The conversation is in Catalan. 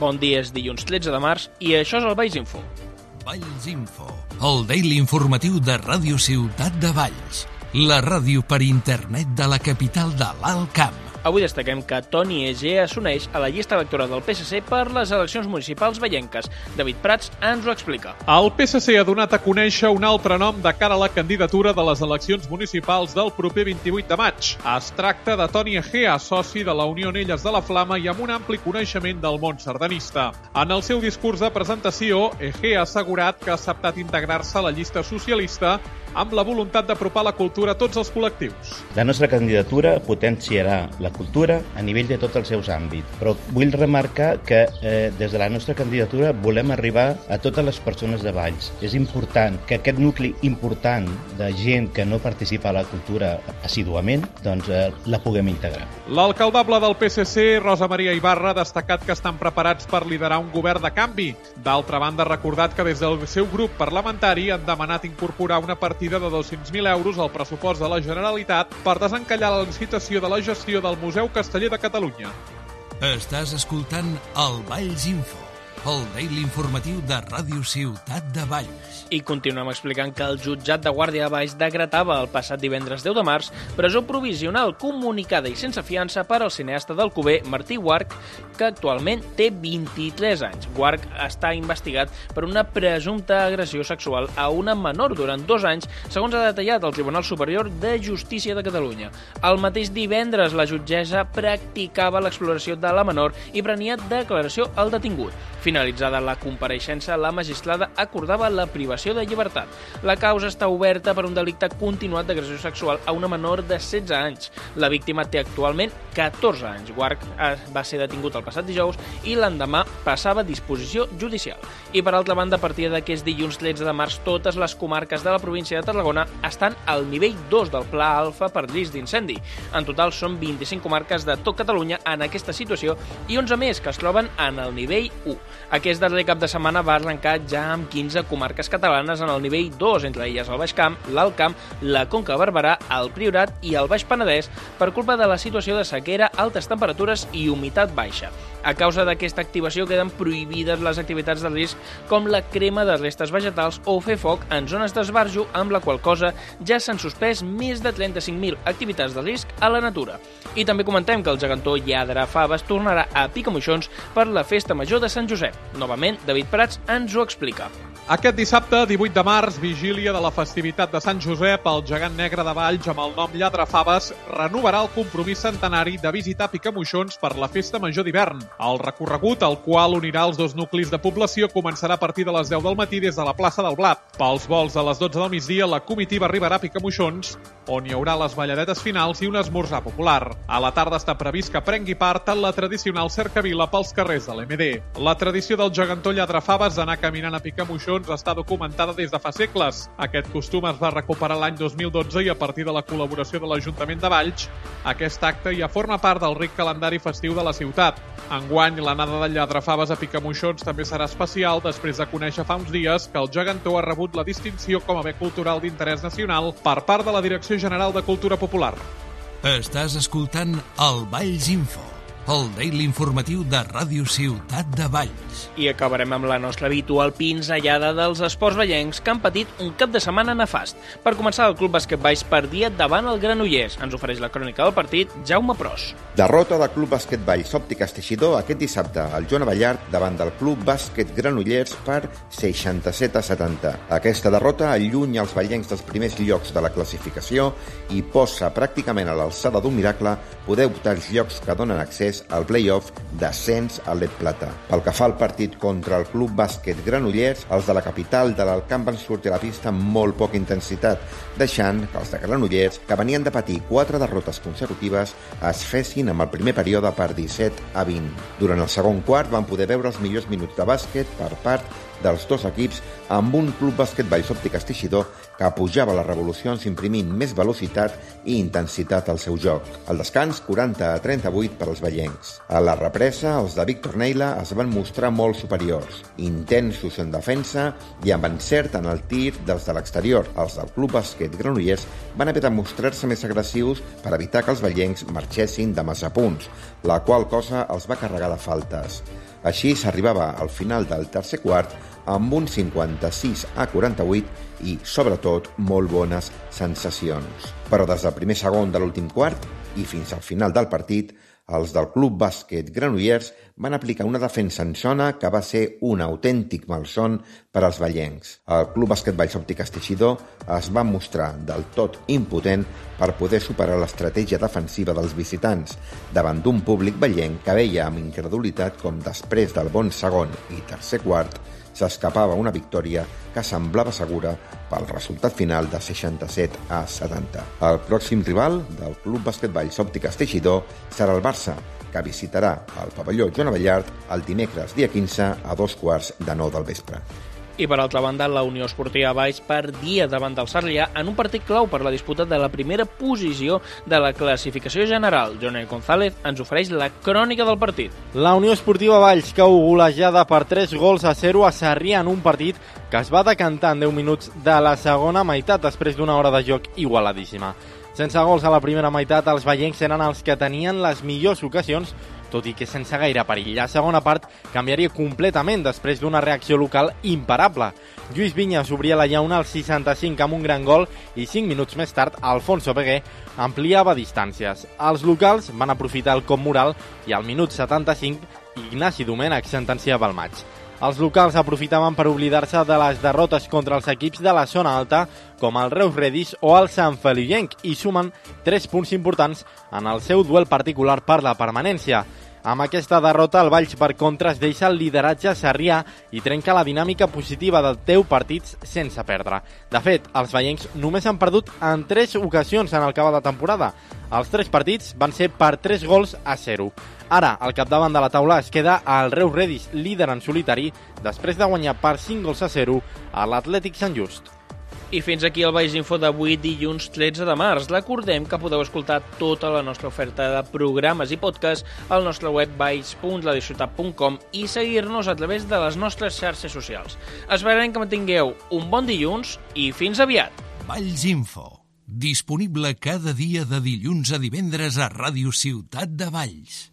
Bon dia, és dilluns 13 de març i això és el Valls Info. Valls Info, el daily informatiu de Ràdio Ciutat de Valls, la ràdio per internet de la capital de l'Alt Camp. Avui destaquem que Toni Egea s'uneix a la llista electoral del PSC per les eleccions municipals veyenques. David Prats ens ho explica. El PSC ha donat a conèixer un altre nom de cara a la candidatura de les eleccions municipals del proper 28 de maig. Es tracta de Toni Egea, soci de la Unió Elles de la Flama i amb un ampli coneixement del món sardanista. En el seu discurs de presentació, Egea ha assegurat que ha acceptat integrar-se a la llista socialista amb la voluntat d'apropar la cultura a tots els col·lectius. La nostra candidatura potenciarà la cultura a nivell de tots els seus àmbits, però vull remarcar que eh, des de la nostra candidatura volem arribar a totes les persones de Valls. És important que aquest nucli important de gent que no participa a la cultura assiduament, doncs eh, la puguem integrar. L'alcaldable del PSC, Rosa Maria Ibarra, ha destacat que estan preparats per liderar un govern de canvi. D'altra banda, ha recordat que des del seu grup parlamentari han demanat incorporar una partida partida de 200.000 euros al pressupost de la Generalitat per desencallar la licitació de la gestió del Museu Casteller de Catalunya. Estàs escoltant el Valls Info el daily informatiu de Ràdio Ciutat de Valls. I continuem explicant que el jutjat de Guàrdia de Valls decretava el passat divendres 10 de març presó provisional comunicada i sense fiança per al cineasta del Cuber Martí Guarc, que actualment té 23 anys. Guarc està investigat per una presumpta agressió sexual a una menor durant dos anys, segons ha detallat el Tribunal Superior de Justícia de Catalunya. El mateix divendres la jutgessa practicava l'exploració de la menor i prenia declaració al detingut. Finalitzada la compareixença, la magistrada acordava la privació de llibertat. La causa està oberta per un delicte continuat d'agressió sexual a una menor de 16 anys. La víctima té actualment 14 anys. Guarc eh, va ser detingut el passat dijous i l'endemà passava a disposició judicial. I per altra banda, a partir d'aquest dilluns 13 de març, totes les comarques de la província de Tarragona estan al nivell 2 del Pla Alfa per risc d'incendi. En total són 25 comarques de tot Catalunya en aquesta situació i 11 més que es troben en el nivell 1. Aquest darrer cap de setmana va arrencar ja amb 15 comarques catalanes en el nivell 2, entre elles el Baix Camp, l'Alt Camp, la Conca Barberà, el Priorat i el Baix Penedès per culpa de la situació de sequera, altes temperatures i humitat baixa. A causa d'aquesta activació queden prohibides les activitats de risc com la crema de restes vegetals o fer foc en zones d'esbarjo, amb la qual cosa ja s'han suspès més de 35.000 activitats de risc a la natura. I també comentem que el gegantó Lladre Faves tornarà a Picamoixons per la Festa Major de Sant Josep. Novament, David Prats ens ho explica. Aquest dissabte, 18 de març, vigília de la festivitat de Sant Josep, el gegant negre de Valls, amb el nom Lladre Faves, renovarà el compromís centenari de visitar Picamoixons per la festa major d'hivern. El recorregut, el qual unirà els dos nuclis de població, començarà a partir de les 10 del matí des de la plaça del Blat. Pels vols a les 12 del migdia, la comitiva arribarà a Picamoixons, on hi haurà les balladetes finals i un esmorzar popular. A la tarda està previst que prengui part en la tradicional cercavila pels carrers de l'MD. La tradició del gegantó Lladre Faves d'anar caminant a Picamoixons ocasions està documentada des de fa segles. Aquest costum es va recuperar l'any 2012 i a partir de la col·laboració de l'Ajuntament de Valls, aquest acte ja forma part del ric calendari festiu de la ciutat. Enguany, l'anada de Lladrafaves a Picamoixons també serà especial després de conèixer fa uns dies que el gegantó ha rebut la distinció com a bé cultural d'interès nacional per part de la Direcció General de Cultura Popular. Estàs escoltant el Valls Info el daily informatiu de Ràdio Ciutat de Valls. I acabarem amb la nostra habitual pinzellada dels esports vellencs que han patit un cap de setmana nefast. Per començar, el Club Bàsquet Valls perdia davant el Granollers. Ens ofereix la crònica del partit Jaume Pros. Derrota del Club Bàsquet Valls Òptiques Teixidor aquest dissabte al Joan Ballart davant del Club Bàsquet Granollers per 67 a 70. Aquesta derrota allunya els vellencs dels primers llocs de la classificació i posa pràcticament a l'alçada d'un miracle poder optar els llocs que donen accés accés al play-off d'ascens a l'Et Plata. Pel que fa al partit contra el Club Bàsquet Granollers, els de la capital de l'Alcamp van sortir a la pista amb molt poca intensitat, deixant que els de Granollers, que venien de patir quatre derrotes consecutives, es fessin amb el primer període per 17 a 20. Durant el segon quart van poder veure els millors minuts de bàsquet per part dels dos equips amb un club bàsquet Valls Òptiques Teixidor que pujava les revolucions imprimint més velocitat i intensitat al seu joc. Al descans, 40 a 38 per als vellencs. A la represa, els de Víctor Neila es van mostrar molt superiors, intensos en defensa i amb encert en el tir dels de l'exterior. Els del club bàsquet Granollers van haver de mostrar-se més agressius per evitar que els vellencs marxessin de massa punts, la qual cosa els va carregar de faltes. Així s'arribava al final del tercer quart amb un 56 a 48 i, sobretot, molt bones sensacions. Però des del primer segon de l'últim quart i fins al final del partit, els del Club Bàsquet Granollers van aplicar una defensa en zona que va ser un autèntic malson per als ballencs. El Club Bàsquet Vallsòptic Esteixidor es va mostrar del tot impotent per poder superar l'estratègia defensiva dels visitants davant d'un públic ballenc que veia amb incredulitat com després del bon segon i tercer quart s'escapava una victòria que semblava segura pel resultat final de 67 a 70. El pròxim rival del Club Basquetball Sòptic Esteixidor serà el Barça, que visitarà el pavelló Joan Avellart el dimecres dia 15 a dos quarts de nou del vespre. I per altra banda, la Unió Esportiva Baix perdia davant del Sarrià en un partit clau per la disputa de la primera posició de la classificació general. Johnny González ens ofereix la crònica del partit. La Unió Esportiva Valls cau golejada per 3 gols a 0 a Sarrià en un partit que es va decantar en 10 minuts de la segona meitat després d'una hora de joc igualadíssima. Sense gols a la primera meitat, els veiencs eren els que tenien les millors ocasions tot i que sense gaire perill. La segona part canviaria completament després d'una reacció local imparable. Lluís Vinyes obria la llauna al 65 amb un gran gol i 5 minuts més tard Alfonso Peguer ampliava distàncies. Els locals van aprofitar el cop moral i al minut 75 Ignasi Domènech sentenciava el maig. Els locals aprofitaven per oblidar-se de les derrotes contra els equips de la zona alta, com el Reus Redis o el Sant Feliuenc, i sumen 3 punts importants en el seu duel particular per la permanència. Amb aquesta derrota, el Valls, per contra, es deixa el lideratge a Sarrià i trenca la dinàmica positiva del teu partits sense perdre. De fet, els veiencs només han perdut en 3 ocasions en el cabo de temporada. Els 3 partits van ser per 3 gols a 0. Ara, al capdavant de la taula es queda el Reus Redis, líder en solitari, després de guanyar per 5 gols a 0 a l'Atlètic Sant Just. I fins aquí el Baix Info d'avui, dilluns 13 de març. Recordem que podeu escoltar tota la nostra oferta de programes i podcast al nostre web baix.ladiciutat.com i seguir-nos a través de les nostres xarxes socials. Esperem que mantingueu un bon dilluns i fins aviat! Valls Info. Disponible cada dia de dilluns a divendres a Ràdio Ciutat de Valls.